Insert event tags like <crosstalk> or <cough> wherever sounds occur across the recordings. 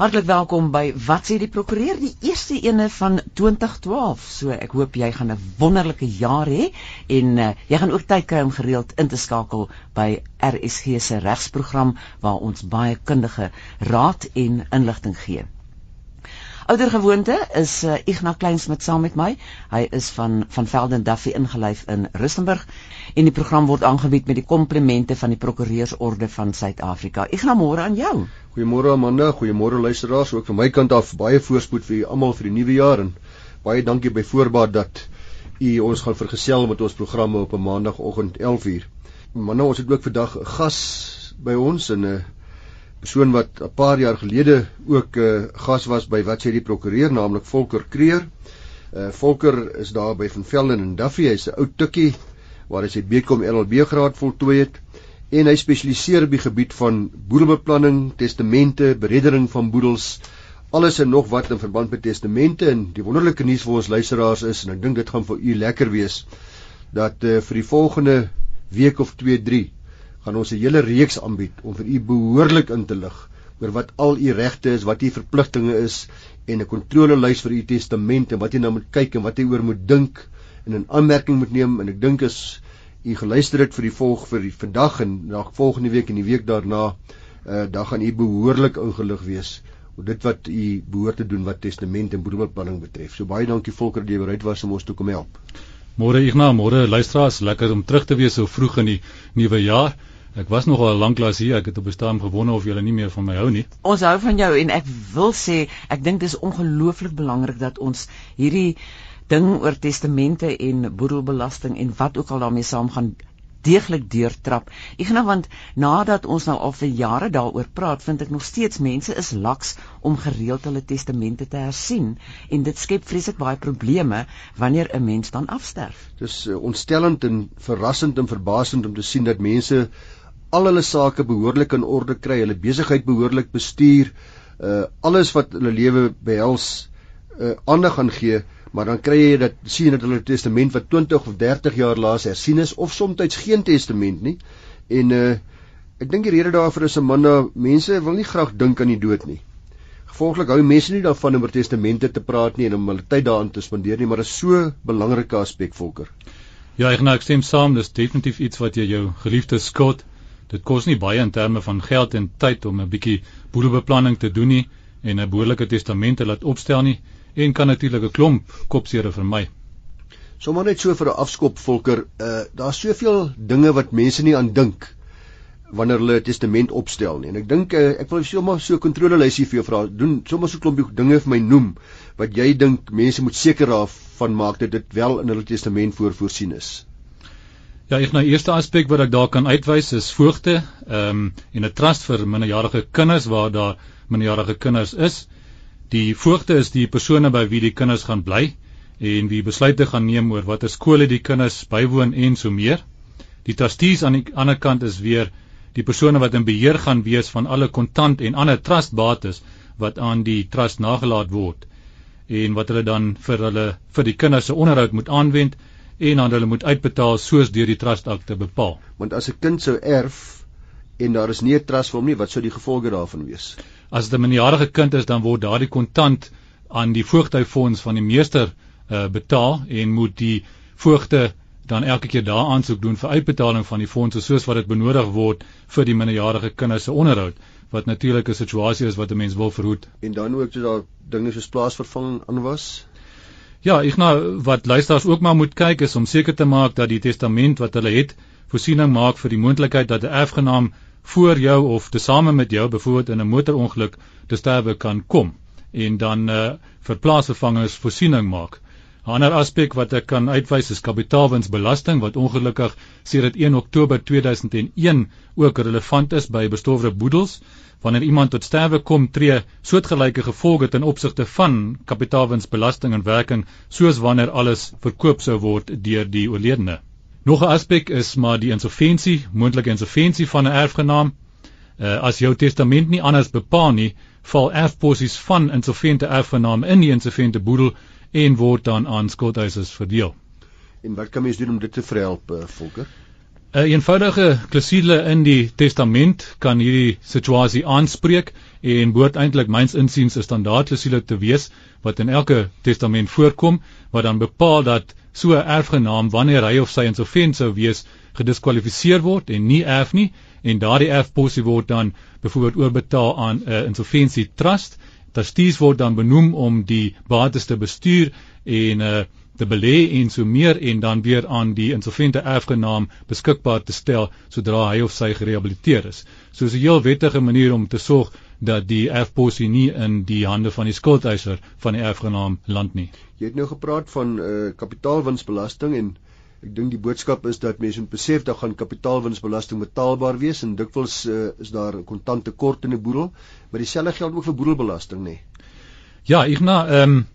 Hartlik welkom by Wat sê die prokureur die eerste ene van 2012. So ek hoop jy gaan 'n wonderlike jaar hê en uh, jy gaan ook tyd kry om gereeld in te skakel by RSG se regsprogram waar ons baie kundige raad en inligting gee. Ouder gewoonte is uh, Ignas Kleins met saam met my. Hy is van van Velden Duffy ingelyf in Rustenburg en die program word aangebied met die komplimente van die Prokureursorde van Suid-Afrika. Ignas, môre aan jou. Goeiemôre Amanda, goeiemôre luisteraars, ook van my kant af baie voorspoed vir almal vir die nuwe jaar en baie dankie by voorbaat dat u ons gaan vergesel met ons programme op 'n maandagooggend 11uur. Manne, ons het ook vandag 'n gas by ons en 'n persoon wat 'n paar jaar gelede ook 'n uh, gas was by wat sê die prokureur, naamlik Volker Kreer. Uh Volker is daar by Van Velden en Duffy, hy's 'n ou tikkie waar hy sy BCom LLB graad voltooi het en hy spesialiseer op die gebied van boedelbeplanning, testamente, bereddering van boedels, alles en nog wat in verband met testamente en die wonderlike nuus vir ons luisteraars is en ek dink dit gaan vir u lekker wees dat uh, vir die volgende week of 2, 3 gaan ons 'n hele reeks aanbied om vir u behoorlik in te lig oor wat al u regte is, wat u verpligtinge is en 'n kontrolelys vir u testament en wat jy nou moet kyk en wat jy oor moet dink en 'n aanmerking moet neem en ek dink is u geluister het vir die volg vir die vandag en na volgende week en die week daarna uh, dan gaan u behoorlik ingelig wees oor dit wat u behoort te doen wat testament en boedelbeplanning betref. So baie dankie Volker dat jy bereid was om ons toe kom help. Môre Ignas, môre luisteraars, lekker om terug te wees so vroeg in die nuwe jaar. Ek was nog al lanklaas hier. Ek het op 'n stadium gewonder of julle nie meer van my hou nie. Ons hou van jou en ek wil sê ek dink dis ongelooflik belangrik dat ons hierdie ding oor testamente en boedelbelasting en wat ook al daarmee saamgaan deeglik deurtrap. Ek gaan want nadat ons nou al vir jare daaroor praat, vind ek nog steeds mense is laks om gereeld hulle testamente te hersien en dit skep vreeslik baie probleme wanneer 'n mens dan afsterf. Dis uh, ontstellend en verrassend en verbasend om te sien dat mense al hulle sake behoorlik in orde kry, hulle besigheid behoorlik bestuur, uh alles wat hulle lewe behels, uh aandag aan gee maar dan kry jy dat sien dat hulle testament wat 20 of 30 jaar laas hersien is of soms geen testament nie. En uh ek dink die rede daarvoor is 'n man dat mense wil nie graag dink aan die dood nie. Gevolglik hou mense nie daarvan om oor testamente te praat nie en om hulle tyd daaraan te spandeer nie, maar dit is so 'n belangrike aspek volker. Ja, ek nou ek stem saam, dis definitief iets wat jy jou geliefde skuld. Dit kos nie baie in terme van geld en tyd om 'n bietjie boedelbeplanning te doen nie en 'n behoorlike testament te laat opstel nie en kan natuurlik 'n klomp kopseere vir my. Sommige net so vir 'n afskop volker, uh daar's soveel dinge wat mense nie aan dink wanneer hulle 'n testament opstel nie. En ek dink uh, ek wil sommer so 'n kontrolelysie vir jou vra. Doen sommer so 'n klompie dinge vir my noem wat jy dink mense moet seker daarvan maak dat dit wel in hulle testament voorvoorsien is. Ja, ek nou eerste aspek wat ek daar kan uitwys is voogte, ehm um, en 'n trust vir minderjarige kinders waar daar minderjarige kinders is. Die voogte is die persone by wie die kinders gaan bly en wie besluite gaan neem oor watter skole die kinders bywoon en so meer. Die trustees aan die ander kant is weer die persone wat in beheer gaan wees van alle kontant en ander trustbates wat aan die trust nagelaat word en wat hulle dan vir hulle vir die kinders se onderhoud moet aanwend en aan hulle moet uitbetaal soos deur die trustakte bepaal. Want as 'n kind sou erf en daar is nie 'n trust vir hom nie, wat sou die gevolge daarvan wees? As dit 'n minderjarige kind is, dan word daardie kontant aan die voogtyfonds van die meester uh, betaal en moet die voogte dan elke keer daar aansoek doen vir uitbetaling van die fondse soos wat dit benodig word vir die minderjarige kinders se onderhoud wat natuurlik 'n situasie is wat 'n mens wil verhoed. En dan ook as daar dinge soos plaasvervanging aan was. Ja, ek nou wat luisteraars ook maar moet kyk is om seker te maak dat die testament wat hulle het voorsiening maak vir die moontlikheid dat 'n erfgenaam voor jou of tesame met jou byvoorbeeld in 'n motorongeluk te sterwe kan kom en dan uh, vir plaasvervangers voorsiening maak. 'n Ander aspek wat ek kan uitwys is kapitaalwinsbelasting wat ongelukkig sedert 1 Oktober 2001 ook relevant is by bestorwe boedels. Wanneer iemand tot sterwe kom, tree soortgelyke gevolge ten opsigte van kapitaalwinsbelasting in werking soos wanneer alles verkoop sou word deur die oorledene. Nog 'n aspek is maar die insolventie, moontlike insolventie van 'n erfgenaam. Uh, as jou testament nie anders bepaal nie, val erfposies van insolvente erfgenaam in die insolvente boedel en word dan aan skuldeisers verdeel. En wat kan mens doen om dit te verhelp, uh, Volker? 'n eenvoudige klousule in die testament kan hierdie situasie aanspreek en behoort eintlik myns insiens 'n standaard klousule te wees wat in elke testament voorkom wat dan bepaal dat so 'n erfgenaam wanneer hy of sy insolvent sou wees gediskwalifiseer word en nie erf nie en daardie erfposie word dan byvoorbeeld oorbetaal aan 'n uh, insolventie trust. Trustees word dan benoem om die bates te bestuur en uh, te belê en so meer en dan weer aan die insolvente erfgenaam beskikbaar te stel sodra hy of sy gerehabiliteer is. So is 'n heel wettige manier om te sorg dat die erfposie nie in die hande van die skuldeiser van die erfgenaam land nie. Jy het nou gepraat van uh, kapitaalwinsbelasting en ek dink die boodskap is dat mense moet besef dat gaan kapitaalwinsbelasting betaalbaar wees en dikwels uh, is daar 'n kontante tekort in 'n boedel, maar dieselfde geld ook vir boedelbelasting nê. Ja, ek na ehm um,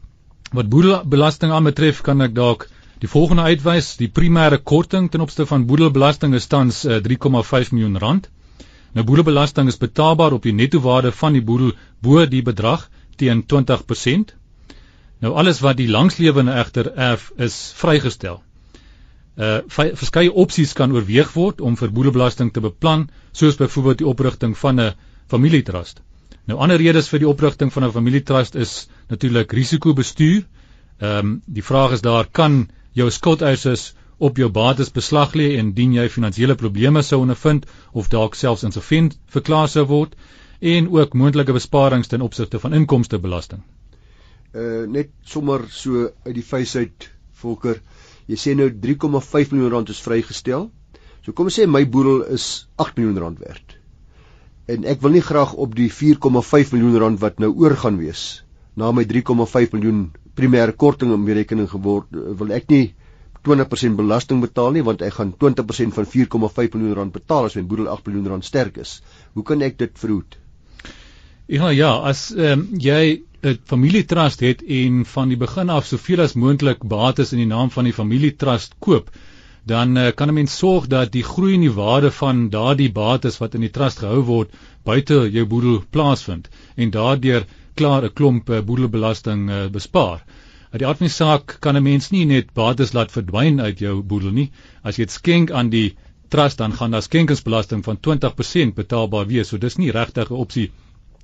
Wat boedelbelasting aanbetref, kan ek dalk die volgende uitwys: die primêre korting ten opsigte van boedelbelasting is tans uh, eh, 3,5 miljoen rand. Nou boedelbelasting is betaalbaar op die netto waarde van die boedel bo die bedrag teen 20%. Nou alles wat die langslewende egter erf is vrygestel. Uh verskeie opsies kan oorweeg word om vir boedelbelasting te beplan, soos byvoorbeeld die oprigting van 'n familietrust. Nou ander redes vir die oprigting van 'n familietrust is natuurlik risikobestuur. Ehm um, die vraag is daar kan jou skuldeisers op jou bates beslag lê en dien jy finansiële probleme sou ondervind of dalk selfs insolvent verklaar sou word en ook moontlike besparings ten opsigte van inkomstebelasting. Uh net sommer so uit die fees uit Volker, jy sê nou 3,5 miljoen rand is vrygestel. So kom ons sê my boedel is 8 miljoen rand werd en ek wil nie graag op die 4,5 miljoen rand wat nou oor gaan wees na my 3,5 miljoen primêre korting in berekening geword wil ek nie 20% belasting betaal nie want ek gaan 20% van 4,5 miljoen rand betaal as my boedel 8 miljoen rand sterk is. Hoe kan ek dit verhoed? Ja ja, as um, jy 'n familietrust het en van die begin af soveel as moontlik bates in die naam van die familietrust koop, dan uh, kan 'n mens sorg dat die groei in die waarde van daardie bates wat in die trust gehou word buite jou boedel plaasvind en daardeur klaar 'n klomp uh, boedelbelasting uh, bespaar. Uit die aard van die saak kan 'n mens nie net bates laat verdwyn uit jou boedel nie. As jy dit skenk aan die trust dan gaan daar skenkingsbelasting van 20% betaalbaar wees. So dis nie regtig 'n opsie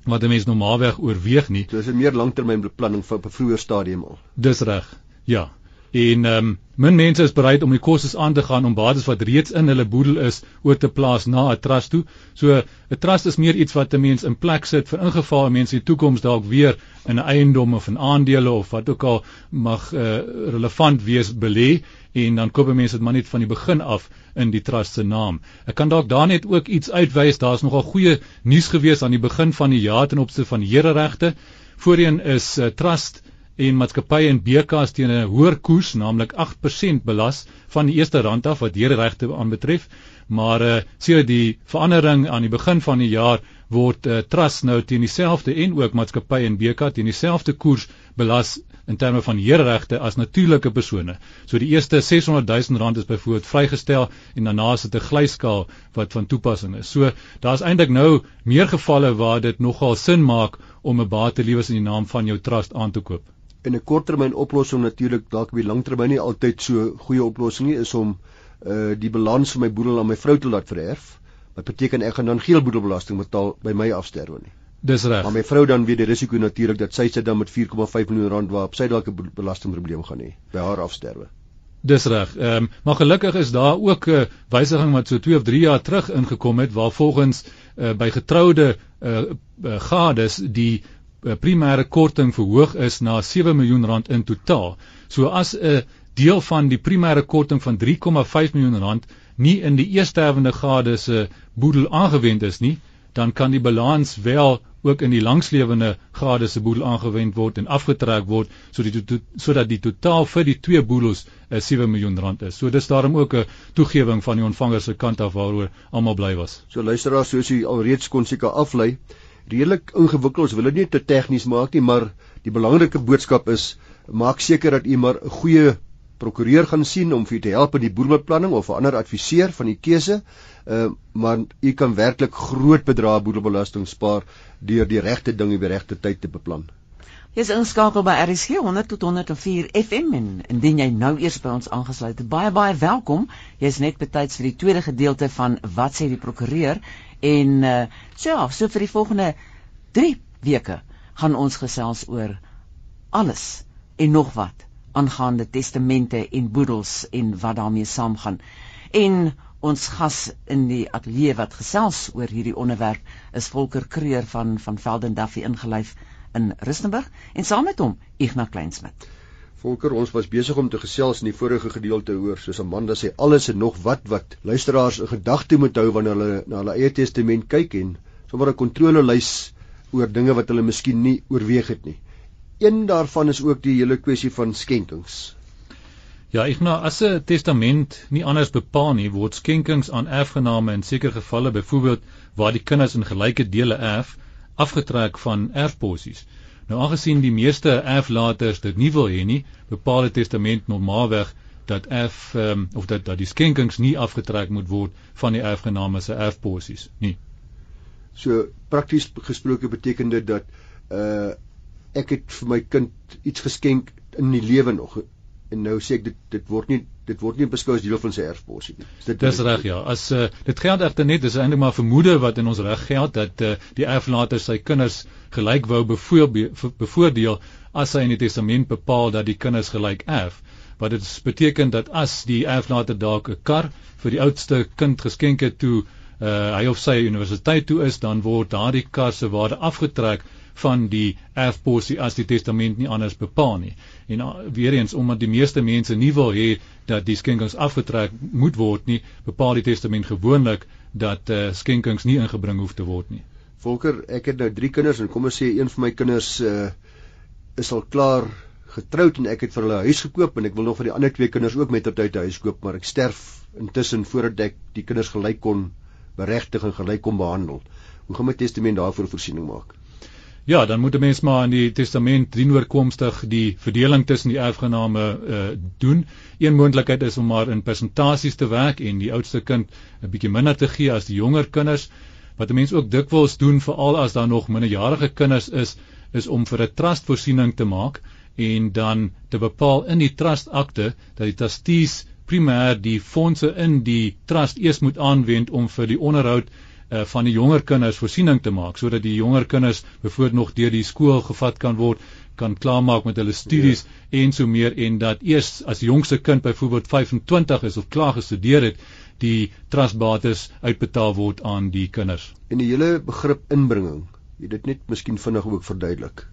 wat 'n mens normaalweg oorweeg nie. So dis 'n meer langtermynbeplanning vir 'n vroeë stadium al. Dis reg. Ja. En ehm um, min mense is bereid om die kostes aan te gaan om bates wat reeds in hulle boedel is oor te plaas na 'n trust toe. So 'n trust is meer iets wat 'n mens in plek sit vir ingeval mense in die toekoms dalk weer in 'n eiendom of in aandele of wat ook al mag uh, relevant wees belê en dan koop mense dit maar net van die begin af in die trust se naam. Ek kan dalk daar net ook iets uitwys. Daar's nogal goeie nuus gewees aan die begin van die jaar ten opsigte van hereregte. Voorheen is uh, trust en maatskappye en BKs teen 'n hoër koers, naamlik 8% belas van die eerste rand af wat hierdie regte aanbetref. Maar uh, sien die verandering aan die begin van die jaar word uh, trust nou teen dieselfde en ook maatskappye en BK teen dieselfde koers belas in terme van heerregte as natuurlike persone. So die eerste 600 000 rand is byvoorbeeld vrygestel en daarna is dit 'n glyskaal wat van toepassing is. So daar's eintlik nou meer gevalle waar dit nogal sin maak om 'n bate liewes in die naam van jou trust aan te koop in 'n korttermyn oplossing natuurlik dalk op die langtermyn nie altyd so goeie oplossing nie is om uh die balans van my boedel aan my vrou te laat vererf. Wat beteken ek gaan dan geen boedelbelasting betaal by my afsterwe nie. Dis reg. Maar my vrou dan weer die risiko natuurlik dat sy sit dan met 4,5 miljoen rand waarop sy dalk 'n belastingprobleem gaan hê by haar afsterwe. Dis reg. Ehm um, maar gelukkig is daar ook 'n uh, wysiging wat so 2 of 3 jaar terug ingekom het waar volgens uh, by getroude uh, uh, gades die primêre korting verhoog is na 7 miljoen rand in totaal. So as 'n deel van die primêre korting van 3,5 miljoen rand nie in die eersterwende gade se boedel aangewend is nie, dan kan die balans wel ook in die langslewende gade se boedel aangewend word en afgetrek word sodat die sodat die totaal vir die twee boedels 'n uh, 7 miljoen rand is. So dis daarom ook 'n toegewing van die ontvanger se kant af waaroor almal bly was. So luisteraars, soos jy alreeds kon seker aflei, redelik ingewikkeld. Ons wil dit nie te tegnies maak nie, maar die belangrike boodskap is maak seker dat u maar 'n goeie prokureur gaan sien om vir u te help in die boedelbeplanning of 'n ander adviseur van die keuse. Uh maar u kan werklik groot bedrae boedelbelasting spaar deur die regte ding op die regte tyd te beplan. Jy's ingeskakel by RSG 100 tot 104 FM en indien jy nou eers by ons aangesluit het, baie baie welkom. Jy's net betyds vir die tweede gedeelte van wat sê die prokureur en uh so ja, so vir die volgende 3 weke gaan ons gesels oor alles en nog wat aangaande testamente en boedels en wat daarmee saamgaan. En ons gas in die ateljee wat gesels oor hierdie onderwerp is Volker Kreur van van Velden Duffy ingelyf in Rustenburg en saam met hom Ignas Kleinsmid. Volker, ons was besig om te gesels in die vorige gedeelte hoor, soos Amanda sê, alles en nog wat wat luisteraars in gedagte moet hou wanneer hulle na hulle eie testament kyk en sommer 'n kontrolelys oor dinge wat hulle miskien nie oorweeg het nie. Een daarvan is ook die hele kwessie van skenkings. Ja, Ignas, as 'n testament nie anders bepaal nie, word skenkings aan erfgename in sekere gevalle, byvoorbeeld waar die kinders in gelyke dele erf, afgetrek van erfposies. Nou aangesien die meeste erflaters dit nie wil hê nie, bepaal die testament normaalweg dat erf um, of dat dat die skenkings nie afgetrek moet word van die erfgename se erfposies nie. So prakties gesproke beteken dit dat uh ek het vir my kind iets geskenk in die lewe nog en nou sê ek dit dit word nie dit word nie beskou as deel van sy erfposie nie. Is dit Dis reg ja. As uh, dit geld egter net dis eintlik maar vermoede wat in ons reg geld dat uh, die erflater sy kinders gelyk wou bevoordeel as hy in die testament bepaal dat die kinders gelyk erf. Wat dit beteken dat as die erflater dalk 'n kar vir die oudste kind geskenk het toe uh, hy of sy universiteit toe is, dan word daardie kar se waarde afgetrek van die erfposie as die testament nie anders bepaal nie. En uh, weer eens omdat die meeste mense nie wil hê dat die skenkings afgetrek moet word nie, bepaal die testament gewoonlik dat uh, skenkings nie ingebring hoef te word nie. Volker, ek het nou 3 kinders en kom ons sê een van my kinders uh, is al klaar getroud en ek het vir hulle 'n huis gekoop en ek wil nog vir die ander twee kinders ook met op tyd 'n huis koop, maar ek sterf intussen voordat ek die kinders gelyk kon beregtig en gelyk kon behandel. Hoe gaan my testament daarvoor voorsiening maak? Ja, dan moet 'n mens maar in die testament dienoorkomstig die verdeling tussen die erfgename uh, doen. Een moontlikheid is om maar in persentasies te werk en die oudste kind 'n bietjie minder te gee as die jonger kinders. Wat 'n mens ook dikwels doen veral as daar nog minderjarige kinders is, is om vir 'n trust voorsiening te maak en dan te bepaal in die trust akte dat die trustees primêr die fondse in die trust eers moet aanwend om vir die onderhoud uh, van die jonger kinders voorsiening te maak sodat die jonger kinders bevoor nog deur die skool gevat kan word kan klaarmaak met hulle studies ja. en so meer en dat eers as die jongste kind byvoorbeeld 25 is of klaar gestudeer het die trustbates uitbetaal word aan die kinders. En die hele begrip inbringing, jy dit net miskien vinnig ook verduidelik.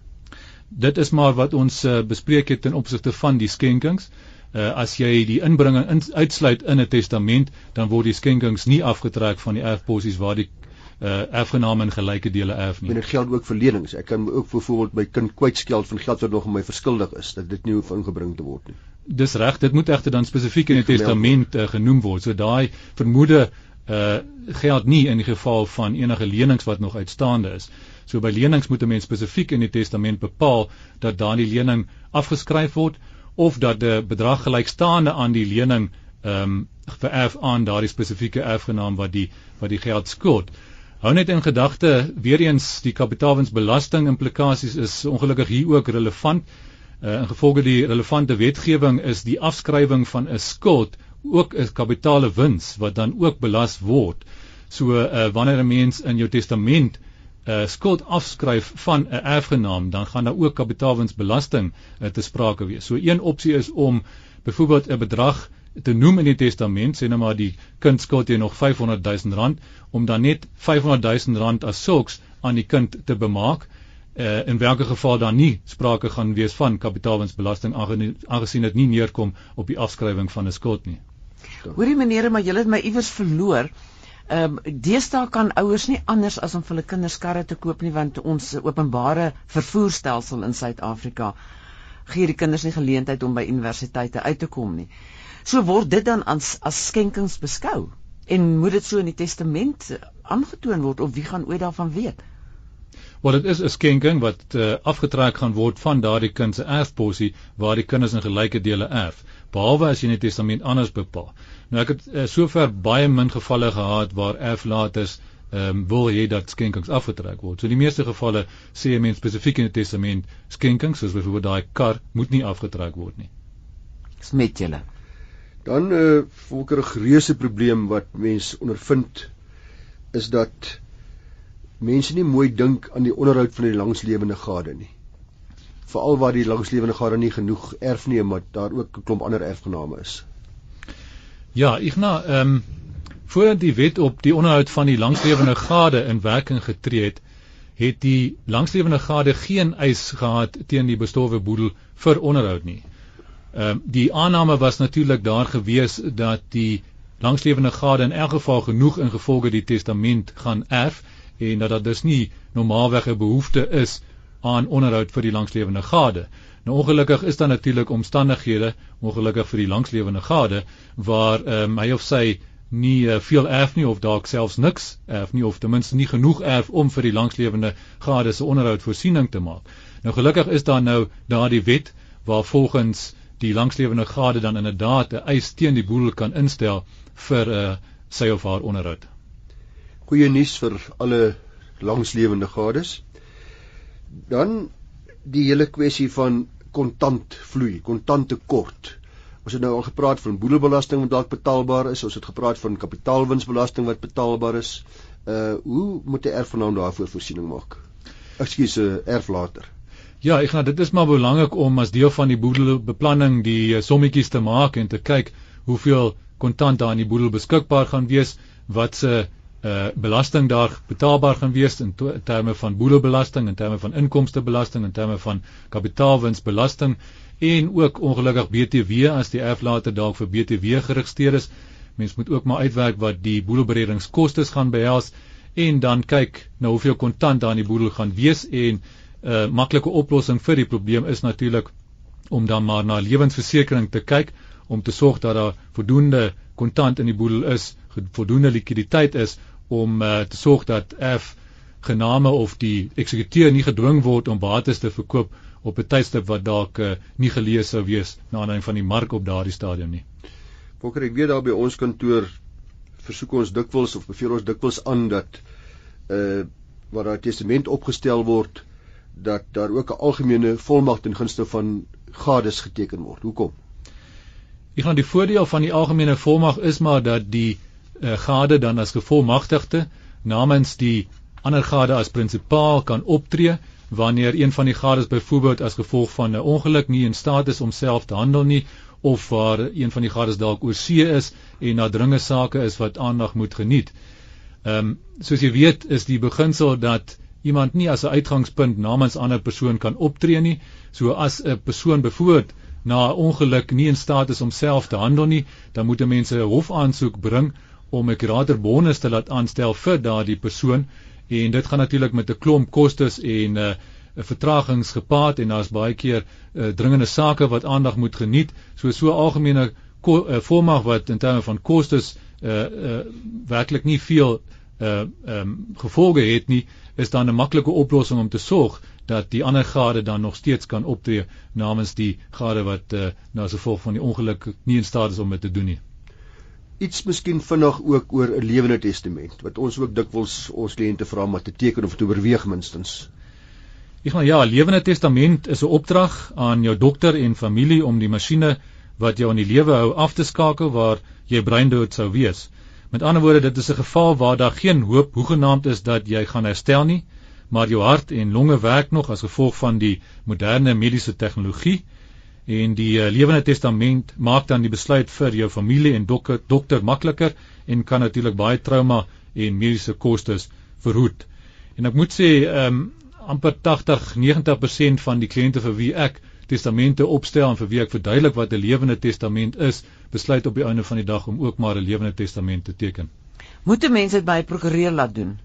Dit is maar wat ons uh, bespreek het ten opsigte van die skenkings uh, as jy die inbringing in, uitsluit in 'n testament, dan word die skenkings nie afgetrek van die erfposies waar die uh, erfgename in gelyke dele erf nie. En dit geld ook vir lenings. Ek kan ook byvoorbeeld my kind kwytskeld van geld wat nog aan my verskuldig is, dat dit nie hoef ingebring te word nie. Dis reg, dit moet egter dan spesifiek in die testament uh, genoem word. So daai vermoede uh geld nie in die geval van enige lenings wat nog uitstaande is. So by lenings moet 'n mens spesifiek in die testament bepaal dat daardie lening afgeskryf word of dat 'n bedrag gelykstaande aan die lening ehm um, vererf aan daardie spesifieke erfgenaam wat die wat die geld skuld. Hou net in gedagte weer eens die kapitaalwinsbelasting implikasies is ongelukkig hier ook relevant. Uh, in gevolge die relevante wetgewing is die afskrywing van 'n skuld ook 'n kapitale wins wat dan ook belas word. So uh, wanneer 'n mens in jou testament uh, skuld afskryf van 'n erfgenaam, dan gaan daar ook kapitaalwinsbelasting uh, te sprake wees. So een opsie is om byvoorbeeld 'n bedrag te noem in die testament, sê nou maar die kind skuld jy nog 500 000 rand om dan net 500 000 rand as sulks aan die kind te bemaak. Uh, in watter geval dan nie sprake gaan wees van kapitaalwinsbelasting aangesien dit nie neerkom op die afskrywing van 'n skuld nie. Hoorie meneer, maar julle het my iewers verloor. Ehm um, deesdae kan ouers nie anders as om vir hulle kinders karre te koop nie want ons openbare vervoerstelsel in Suid-Afrika gee die kinders nie geleentheid om by universiteite uit te kom nie. So word dit dan as as skenkings beskou en moet dit so in die testament aangetoon word of wie gaan ooit daarvan weet? Wel dit is 'n skenking wat uh, afgetrek gaan word van daardie kind se erfposie waar die kinders in gelyke dele erf behalwe as jy in die testament anders bepaal. Nou ek het uh, sover baie min gevalle gehad waar erflaters ehm um, wil hê dat skenkings afgetrek word. So in die meeste gevalle sê 'n mens spesifiek in die testament skenkings soos byvoorbeeld daai kar moet nie afgetrek word nie. Smet julle. Dan 'n uh, eh, volkerig reuse probleem wat mense ondervind is dat mense nie mooi dink aan die onderhoud van die langslewende gade nie. Veral waar die langslewende gade nie genoeg erfneem maar daar ook 'n klomp ander erfgename is. Ja, Ignas, ehm um, voordat die wet op die onderhoud van die langslewende gade in werking getree het, het die langslewende gade geen eis gehad teen die bestorwe boedel vir onderhoud nie. Ehm um, die aanname was natuurlik daar gewees dat die langslewende gade in elk geval genoeg ingevolge die testament gaan erf en dat dit dus nie normaalweg 'n behoefte is aan onderhoud vir die langslewende gade. Nou ongelukkig is daar natuurlik omstandighede, ongelukkig vir die langslewende gade waar ehm um, hy of sy nie uh, veel erf nie of dalk selfs niks erf nie of ten minste nie genoeg erf om vir die langslewende gade se onderhoud voorsiening te maak. Nou gelukkig is daar nou daardie wet waar volgens die langslewende gade dan inderdaad 'n eis teen die boedel kan instel vir uh, sy of haar onderhoud goeie nuus vir alle langslewende gades. Dan die hele kwessie van kontant vloei, kontante kort. Ons het nou al gepraat van boedelbelasting wat dalk betaalbaar is, ons het gepraat van kapitaalwinsbelasting wat betaalbaar is. Uh hoe moet 'n erfgenaam daarvoor voorsiening maak? Ekskuus, 'n uh, erflater. Ja, ek gaan dit is maar belangrik om as deel van die boedelbeplanning die uh, sommetjies te maak en te kyk hoeveel kontant daar in die boedel beskikbaar gaan wees, wat se uh belasting daar betaalbaar gaan wees in, in terme van boedelbelasting, in terme van inkomstebelasting, in terme van kapitaalwinsbelasting en ook ongelukkig BTW as die erflater dalk vir BTW geregistreer is. Mens moet ook maar uitwerk wat die boedelberedingskoste gaan behels en dan kyk na hoeveel kontant daar in die boedel gaan wees en 'n uh, maklike oplossing vir die probleem is natuurlik om dan maar na lewensversekering te kyk om te sorg dat daar voldoende kontant in die boedel is, voldoende likwiditeit is om uh, te sorg dat erf gename of die eksekuteur nie gedwing word om bates te verkoop op 'n tydstip wat dalk uh, nie gelees sou wees na aanleiding van die mark op daardie stadium nie. Fokker, ek weet daar by ons kantoor versoek ons dikwels of beveel ons dikwels aan dat uh waar daar testament opgestel word dat daar ook 'n algemene volmag ten gunste van gades geteken word. Hoekom? Ek gaan die voordeel van die algemene volmag is maar dat die uh, gade dan as gevolmagtigde namens die ander gade as prinsipaal kan optree wanneer een van die gades byvoorbeeld as gevolg van 'n ongeluk nie in staat is om self te handel nie of waar een van die gades dalk oor see is en na dringe sake is wat aandag moet geniet. Ehm um, soos jy weet is die beginsel dat iemand nie as 'n uitgangspunt namens ander persoon kan optree nie. So as 'n persoon byvoorbeeld na 'n ongeluk nie in staat is om self te handel nie, dan moet 'n mens 'n hofaansoek bring om 'n kurator bonus te laat aanstel vir daardie persoon. En dit gaan natuurlik met 'n klomp kostes en 'n uh, vertragings gepaard en daar's baie keer uh, dringende sake wat aandag moet geniet. So so algemene uh, volmag wat in terme van kostes uh, uh, werklik nie veel uh um, gevolge het nie is dan 'n maklike oplossing om te sorg dat die ander gade dan nog steeds kan optree namens die gade wat uh, na as gevolg van die ongeluk nie in staat is om dit te doen nie iets miskien vinnig ook oor 'n lewende testament wat ons ook dikwels ons kliënte vra om te teken of te oorweeg minstens. Ek gaan ja, lewende testament is 'n opdrag aan jou dokter en familie om die masjiene wat jou in die lewe hou af te skakel waar jy breindood sou wees. Met ander woorde, dit is 'n geval waar daar geen hoop hoegenaamd is dat jy gaan herstel nie, maar jou hart en longe werk nog as gevolg van die moderne mediese tegnologie en die uh, lewende testament maak dan die besluit vir jou familie en dokter dokter makliker en kan natuurlik baie trauma en mediese kostes verhoed. En ek moet sê ehm um, amper 80-90% van die kliënte vir wie ek testamente opstel en vir wie ek verduidelik wat 'n lewende testament is, besluit op die einde van die dag om ook maar 'n lewende testament te teken. Moet 'n mens dit by 'n prokureur laat doen?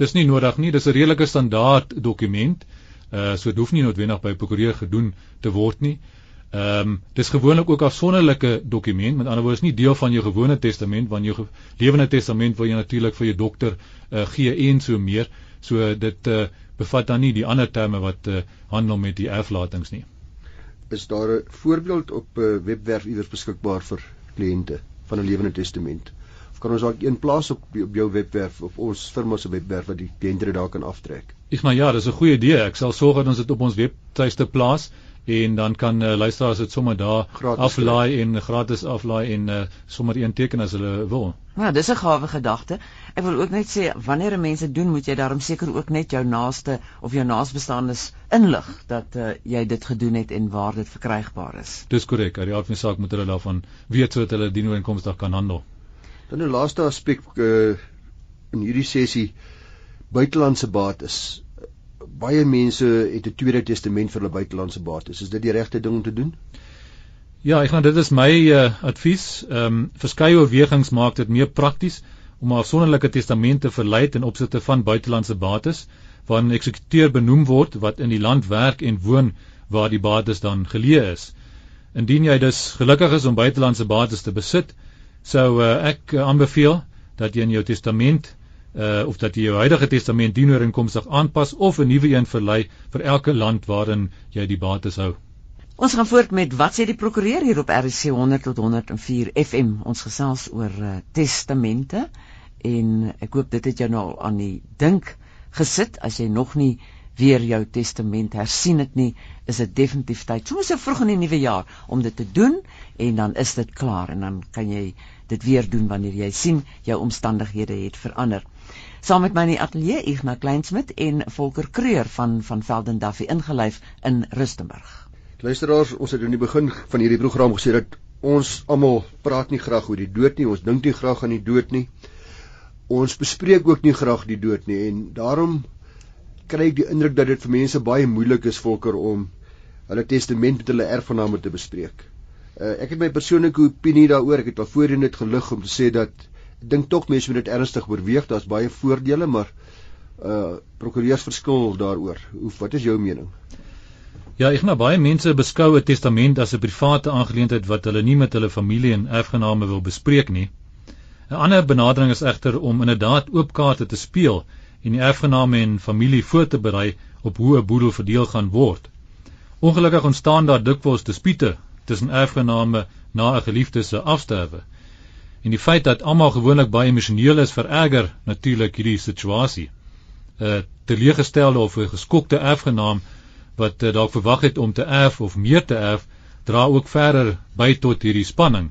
Dis nie nodig nie, dis 'n redelike standaard dokument. Uh so dit hoef nie noodwendig by prokureur gedoen te word nie. Ehm um, dis gewoonlik ook 'n afsonderlike dokument, met ander woorde is nie deel van jou gewone testament, want jou lewende testament wil jy natuurlik vir jou dokter uh, gee en so meer. So dit uh, bevat dan nie die ander terme wat uh, handel met die erflatings nie. Is daar 'n voorbeeld op 'n uh, webwerf iewers beskikbaar vir kliënte van 'n lewende testament? Kan ons dalk een plaas op op jou webwerf of ons firma se webwerf wat die kliënte daar kan aftrek. Ek maar ja, dis 'n goeie idee. Ek sal sorg dat ons dit op ons webtuiste plaas en dan kan uh, luisteraars dit sommer daar aflaai en gratis aflaai en uh, sommer een teken as hulle wil. Ja, dis 'n gawe gedagte. Ek wil ook net sê wanneer mense doen, moet jy daarom seker ook net jou naaste of jou naasbestaandes inlig dat uh, jy dit gedoen het en waar dit verkrygbaar is. Dis korrek. Uit die aard van die saak moet hulle daarvan weet sodat hulle dien ooreenkomstig kan handel. Dan 'n laaste aspek uh, in hierdie sessie buitelandse bates baie mense het 'n Tweede Testament vir hulle buitelandse bates. Is dit die regte ding om te doen? Ja, ek gaan dit is my uh, advies. Ehm um, verskeie oorwegings maak dit meer prakties om 'n afsonderlike testament te verlei ten opsigte van buitelandse bates waarin 'n eksekuteur benoem word wat in die land werk en woon waar die bates dan geleë is. Indien jy dus gelukkig is om buitelandse bates te besit, sou uh, ek uh, aanbeveel dat jy in jou testament uh of dat jy jou huidige testament dienooreenkomstig aanpas of 'n nuwe een verlei vir elke land waarin jy die bates hou. Ons gaan voort met wat sê die prokureur hier op RC 100 tot 104 FM. Ons gesels oor uh, testamente en ek hoop dit het jou nou aan die dink gesit as jy nog nie weer jou testament hersien het nie, is dit definitief tyd. Soms so vroeg in die nuwe jaar om dit te doen en dan is dit klaar en dan kan jy dit weer doen wanneer jy sien jou omstandighede het verander. Saam met my in die ateljee Ignas Kleinsmid en Volker Kreur van van Velden Duffy ingelyf in Rustenburg. Luisteraars, ons het in die begin van hierdie program gesê dat ons almal praat nie graag oor die dood nie, ons dink nie graag aan die dood nie. Ons bespreek ook nie graag die dood nie en daarom kry ek die indruk dat dit vir mense baie moeilik is Volker om hulle testament met hulle erfgename te bespreek. Uh, ek het my persoonlike opinie daaroor, ek het al voorheen dit gelig om te sê dat dink tog mense moet dit ernstig oorweeg. Daar's baie voordele, maar uh prokureurs verskil daaroor. Hoe wat is jou mening? Ja, ek nou baie mense beskou 'n testament as 'n private aangeleentheid wat hulle nie met hulle familie en erfgename wil bespreek nie. 'n Ander benadering is egter om inderdaad oop kaarte te speel en die erfgename en familie voor te berei op hoe 'n boedel verdeel gaan word. Ongelukkig ontstaan daar dikwels dispute tussen erfgename na 'n geliefde se afsterwe en die feit dat almal gewoonlik baie emosioneel is vererger natuurlik hierdie situasie. 'n uh, Teleeggestelde of 'n geskokte erfgenaam wat uh, dalk verwag het om te erf of meer te erf, dra ook verder by tot hierdie spanning.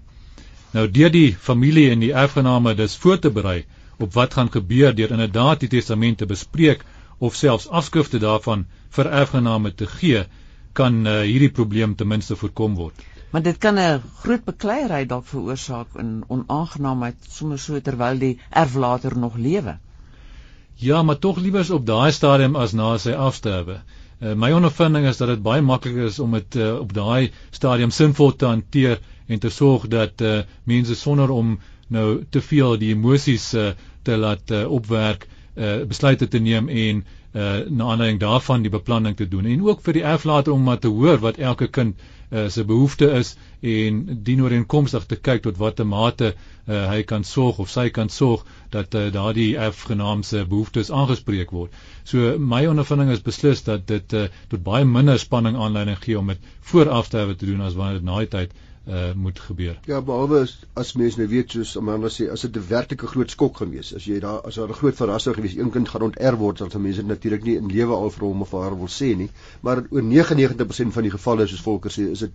Nou deur die familie en die erfgename dus voor te berei op wat gaan gebeur deur inderdaad die testament te bespreek of selfs afskrifte daarvan vir erfgename te gee, kan uh, hierdie probleem ten minste voorkom word. Maar dit kan 'n groot bekleierery dalk veroorsaak in onaangenaamheid sommer so terwyl die erflater nog lewe. Ja, maar tog liewers op daai stadium as na sy afsterwe. Uh, my ondervinding is dat dit baie makliker is om dit uh, op daai stadium sinvol te hanteer en te sorg dat uh, mense sonder om nou te veel die emosies uh, te laat uh, opwerk, uh, besluite te neem en uh, na aanleiding daarvan die beplanning te doen en ook vir die erflater om maar te hoor wat elke kind uh, se behoefte is en dien ooreenkomstig te kyk tot watter mate uh, hy kan sorg of sy kan sorg dat uh, daardie erfgenaam se behoeftes aangespreek word. So my ondervinding is beslis dat dit uh, tot baie minder spanning aanleiding gee om dit vooraf te hê te doen as wanneer dit na die tyd uh, moet gebeur. Ja, behalwe as, as mense nou weet soos Amanda sê, as dit 'n werklike groot skok gewees, as jy daar as daar 'n groot verrassing gewees, een kind gaan onterf word, dan sal mense natuurlik nie in lewe al vir hom of haar wil sê nie, maar oor 99% van die gevalle soos Volker sê, is dit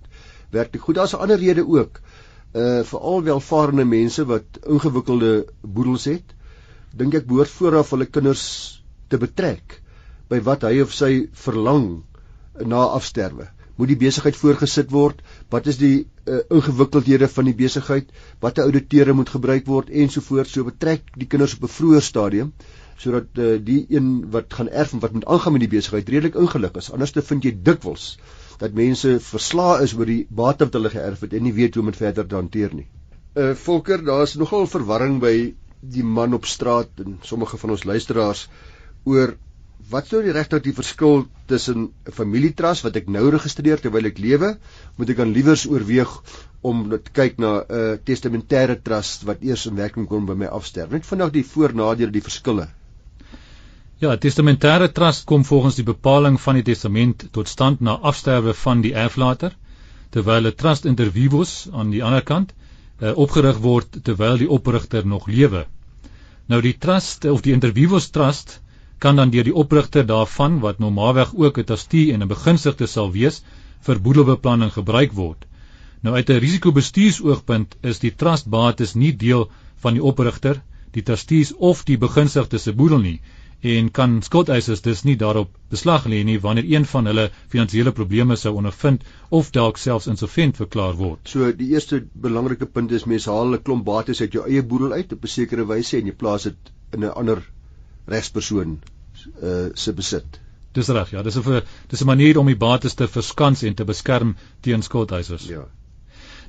werklik goed. Daar's 'n ander rede ook. Uh veral welvarende mense wat ingewikkelde boedels het, dink ek behoort vooraf hulle kinders te betrek by wat hy of sy verlang na afsterwe moet die besigheid voorgesit word? Wat is die uh, ingewikkeldhede van die besigheid? Watter ouditeure moet gebruik word? Ensovoorts. So betrek die kinders op 'n vroeër stadium sodat uh, die een wat gaan erf en wat moet aangaan met die besigheid redelik ingelig is. Anders te vind jy dikwels dat mense verslae is oor die bate wat hulle geërf het en nie weet hoe om dit verder te hanteer nie. Uh Volker, daar's nogal verwarring by die man op straat en sommige van ons luisteraars oor wat sou die regter die verskil tussen 'n familietrust wat ek nou registreer terwyl ek lewe, moet ek dan liewers oorweeg om te kyk na 'n uh, testamentêre trust wat eers in werking kom by my afsterwe. Net vandag die voordele, die verskille. Ja, testamentêre trust kom volgens die bepaling van die testament tot stand na afsterwe van die erflater, terwyl 'n trust inter vivos aan die ander kant uh, opgerig word terwyl die oprigter nog lewe. Nou die trust of die Intervivos Trust kan dan deur die oprigter daarvan wat normaalweg ook 'n trustee en 'n begunstigde sal wees vir boedelbeplanning gebruik word. Nou uit 'n risikobestuursoogpunt is die trustbates nie deel van die oprigter, die trustees of die begunstigde se boedel nie en kan skuldeisers dus nie daarop beslag lê nie wanneer een van hulle finansiële probleme sou ondervind of dalk selfs insolvent verklaar word. So die eerste belangrike punt is mense haal 'n klomp bates uit jou eie boedel uit op 'n sekere wyse en jy plaas dit in 'n ander regspersoon uh, se besit. Dis reg, ja, dis 'n dis 'n manier om die bates te verskans en te beskerm teen skuldeisers. Ja.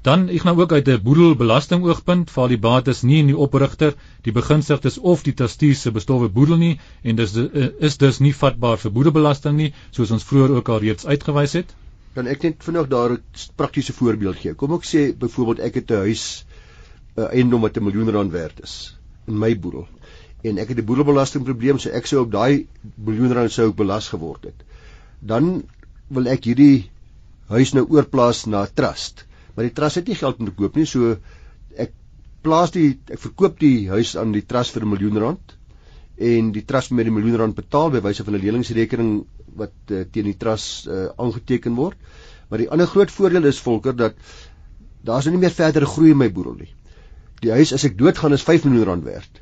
Dan ek nou ook uit 'n boedelbelasting oogpunt val die bates nie in die oprigter, die begunstigdes of die trustees se bestowwe boedel nie en dis eh, is dus nie vatbaar vir boedelbelasting nie, soos ons vroeër ook al reeds uitgewys het. Dan ek net vinnig daar 'n praktiese voorbeeld gee. Kom ek sê byvoorbeeld ek het 'n huis 'n eiendom wat 'n miljoen rand werd is in my boedel en ek het 'n boedelbelastingprobleem, so ek sou op daai miljoen rand sou ek belas geword het. Dan wil ek hierdie huis nou oorplaas na trust. Maar die trust het nie geld om te koop nie so ek plaas die ek verkoop die huis aan die trust vir 'n miljoen rand en die trust met die miljoen rand betaal by wyse van 'n leningsrekening wat uh, teen die trust uh, aangeteken word. Maar die ander groot voordeel is volker dat daar's nou nie meer verdere groei in my boedel nie die huis as ek doodgaan is 5 miljoen rand werd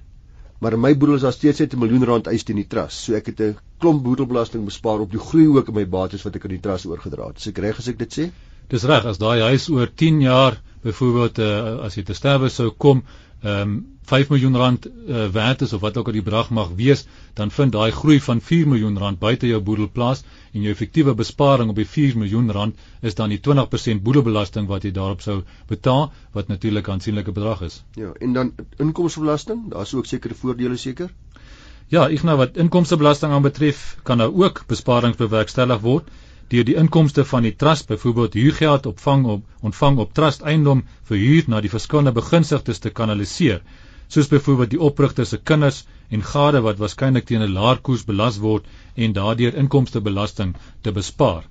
maar my boedel is daar steeds net 'n miljoen rand eis teen die trust so ek het 'n klomp boedelbelasting bespaar op die groei ook in my bates wat ek aan die trust oorgedra het. Is ek reg as ek dit sê? Dis reg as daai huis oor 10 jaar byvoorbeeld uh, as jy te sterwe sou kom, ehm um, 5 miljoen rand uh, werd is of wat ook al die bedrag mag wees, dan vind daai groei van 4 miljoen rand buite jou boedel plaas en jou effektiewe besparing op die 4 miljoen rand is dan die 20% boedelbelasting wat jy daarop sou betaal wat natuurlik 'n aansienlike bedrag is. Ja, en dan inkomstebelasting, daar's ook sekere voordele seker. Ja, ek nou wat inkomstebelasting aanbetref, kan nou ook besparings bewerkstellig word deur die inkomste van die trust byvoorbeeld huurgeld opvang op ontvang op trust eiendom vir huur na die verskillende begunstigdes te kanaliseer soos byvoorbeeld die oprigter se kinders en gade wat waarskynlik teen 'n laer koers belas word en daardeur inkomstebelasting te bespaar.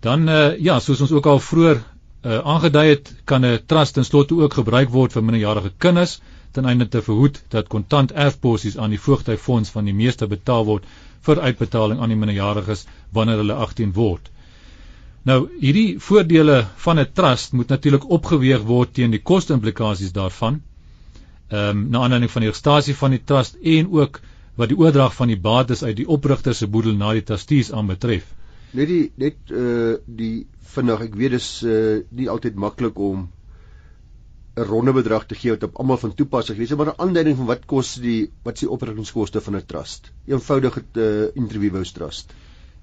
Dan uh, ja, soos ons ook al vroeër uh, aangedui het, kan 'n trust ten slotte ook gebruik word vir minderjarige kinders ten einde te verhoed dat kontant erfposies aan die voogtyfonds van die meeste betaal word vir uitbetaling aan die minderjariges wanneer hulle 18 word. Nou hierdie voordele van 'n trust moet natuurlik opgeweeg word teen die koste-implikasies daarvan. Ehm um, na aanleiding van die registrasie van die trust en ook wat die oordrag van die bates uit die oprigter se boedel na die trustees aanbetref. Net die net uh die vinnig ek weet dis uh nie altyd maklik om 'n ronde bedrag te gee wat op almal van toepassing is, maar 'n aanduiding van wat kos die wat is die oprigtingskoste van 'n trust? Eenvoudige uh, interviewous trust.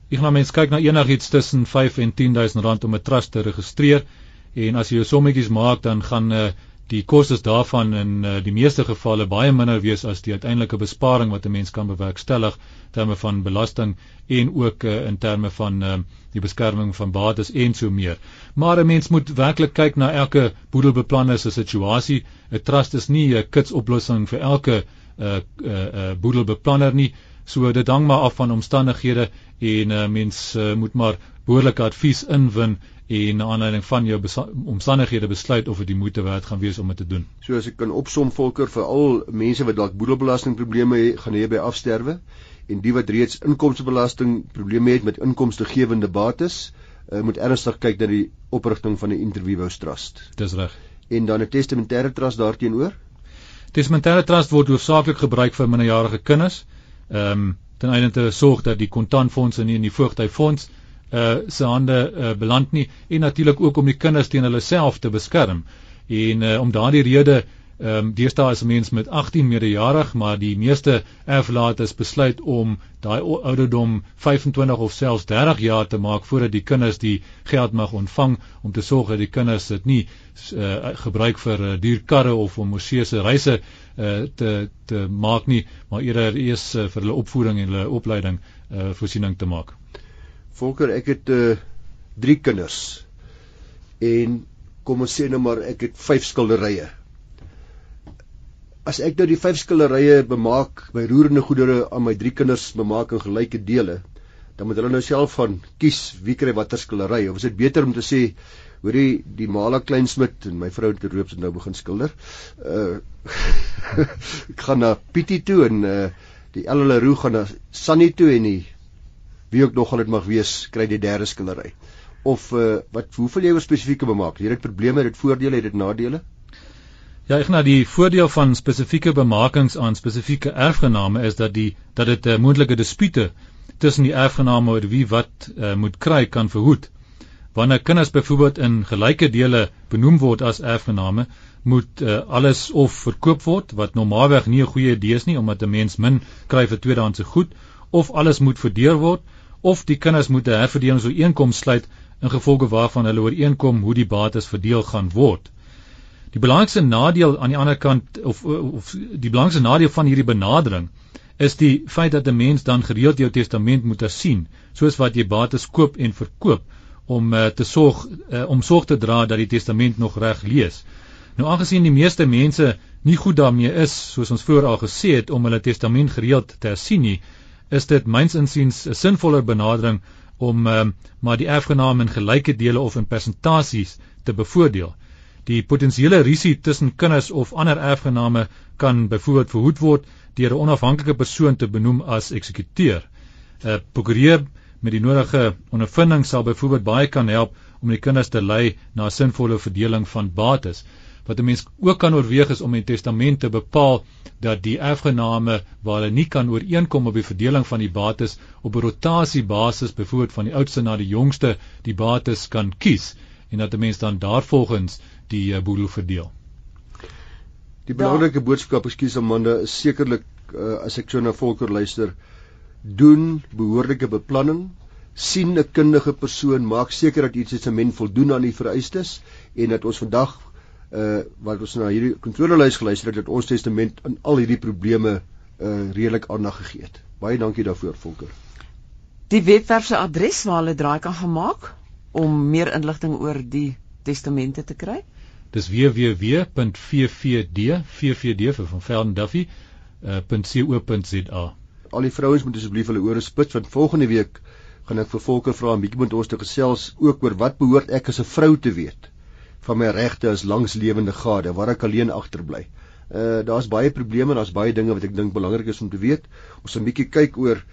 Ek gaan mense kyk na enigiets tussen 5 en 10000 rand om 'n trust te registreer en as jy jou sommetjies maak dan gaan uh, die kostes daarvan in uh, die meeste gevalle baie minder wees as die uiteindelike besparing wat 'n mens kan bewerkstellig terme van belasting en ook uh, in terme van uh, die beskerming van bates en so meer. Maar 'n mens moet werklik kyk na elke boedelbeplanner se situasie. 'n Trust is nie 'n kitsoplossing vir elke uh, uh, uh, boedelbeplanner nie. So dit hang maar af van omstandighede en uh, mens uh, moet maar behoorlike advies inwin en na aanleiding van jou omstandighede besluit of dit die moeite werd gaan wees om dit te doen. So as ek kan opsom volker vir al mense wat dalk boedelbelastingprobleme het, gaan hier by afsterwe en die wat reeds inkomstebelastingprobleme het met inkomstegewende bates, uh, moet ernstig kyk na die oprigting van 'n interviewhouse trust. Dis reg. En dan 'n testamentêre trust daarteenoor? Testamentêre trust word hoofsaaklik gebruik vir minderjarige kinders. Ehm um, ten einde te sorg dat die kontantfondse nie in die voogtyfonds uh se hande uh, beland nie en natuurlik ook om die kinders teen hulle self te beskerm. En uh, om daardie rede ehm um, deesdae is mense met 18 meerderjarig, maar die meeste erflates besluit om daai ouderdom 25 of selfs 30 jaar te maak voordat die kinders die geld mag ontvang om te sorg dat die kinders dit nie uh, gebruik vir uh, duur karre of om moseese reise uh, te te maak nie, maar eerder eers uh, vir hulle opvoeding en hulle opleiding uh, voorsiening te maak. Volker, ek het uh drie kinders. En kom ons sê nou maar ek het vyf skilderye. As ek nou die vyf skilderye bemaak, my roerende goedere aan my drie kinders bemaak in gelyke dele, dan moet hulle nou self van kies wie kry watter skildery of is dit beter om te sê Hoorie, die Mala Kleinsmid en my vrou het roops nou begin skilder. Uh <laughs> ek gaan na Pietie toe en uh die Elleroe gaan na Sunny toe en die wie ook nog al dit mag wees, kry die derde skillery. Of uh wat hoeveel jy oor spesifieke bemaak? Het probleme, het dit voordele, het dit nadele? Ja, ek nou die voordeel van spesifieke bemakings aan spesifieke erfgename is dat die dat dit 'n uh, moontlike dispute tussen die erfgename oor wie wat uh, moet kry kan verhoed. Wanneer kinders byvoorbeeld in gelyke dele benoem word as erfgename, moet uh, alles of verkoop word wat normaalweg nie 'n goeie idee is nie omdat 'n mens min kry vir tweedehandse goed of alles moet verdeel word of die kinders moet 'n herverdelingsooreenkoms sluit in gevolge waarvan hulle ooreenkom hoe die bates verdeel gaan word. Die belangrikste nadeel aan die ander kant of of die belangrikste nadeel van hierdie benadering is die feit dat 'n mens dan gereeld jou testament moet hersien, soos wat jy bates koop en verkoop om uh, te sorg uh, om sorg te dra dat die testament nog reg lees. Nou aangesien die meeste mense nie goed daarmee is soos ons voor al gesê het om hulle testament gereeld te hersien nie, is dit myns insiens 'n sinvoller benadering om um, maar die erfgename in gelyke dele of in persentasies te bevoordeel. Die potensiële risiko tussen kinders of ander erfgename kan byvoorbeeld verhoed word deur 'n onafhanklike persoon te benoem as eksekuteur. 'n uh, Prokureur met die nodige ondervinding sal byvoorbeeld baie kan help om die kinders te lei na 'n sinvolle verdeling van bates wat 'n mens ook kan oorweeg is om in testament te bepaal dat die erfgename waar hulle nie kan ooreenkom op die verdeling van die bates op 'n rotasiebasis byvoorbeeld van die oudste na die jongste die bates kan kies en dat 'n mens dan daarvolgens die uh, boedel verdeel. Die belangrike ja. boodskap, ekskuus Amanda, is sekerlik uh, as ek so na Volker luister, doen behoorlike beplanning, sien 'n kundige persoon, maak seker dat die testament voldoen aan die vereistes en dat ons vandag uh wat ons na hierdie kontrolelys geluister het dat ons testament aan al hierdie probleme uh redelik aandag gegee het. Baie dankie daarvoor Volker. Die webwerf se adres waar hulle draai kan gemaak om meer inligting oor die testamente te kry. Dis www.vvd vvd vir van Velden Duffy uh .co.za. Al die vrouens moet asseblief hulle ore spits want volgende week gaan ek vir Volker vra 'n bietjie met ons te gesels ook oor wat behoort ek as 'n vrou te weet van my regte as langslewende gade waar ek alleen agterbly. Uh daar's baie probleme en daar's baie dinge wat ek dink belangrik is om te weet. Ons moet 'n bietjie kyk oor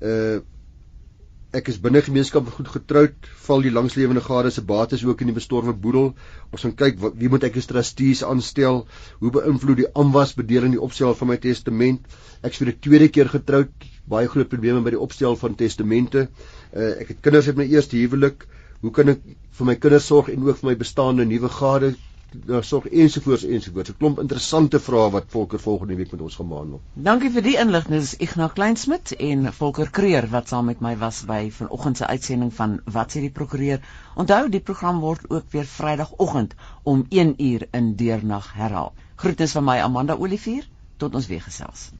uh ek is binne gemeenskap goed getroud, val die langslewende gade se bates ook in die bestorwe boedel. Ons gaan kyk wat, wie moet ek as trustees aanstel? Hoe beïnvloed die aanwasbedeling die opstel van my testament? Ek vir die tweede keer getroud, baie groot probleme by die opstel van testamente. Uh ek het kinders uit my eerste huwelik hoe kan ek vir my kinders sorg en ook vir my bestaande nuwe gade nou sorg ensovoorts ensovoorts 'n klomp interessante vrae wat Volker volgende week met ons gaan behandel. Dankie vir die inligting. Dis Ignas Kleinsmid en Volker Kreer wat saam met my was by vanoggend se uitsending van Wat sê die prokureur. Onthou die program word ook weer Vrydagoggend om 1 uur in deernag herhaal. Groete van my Amanda Olivier tot ons weer gesels.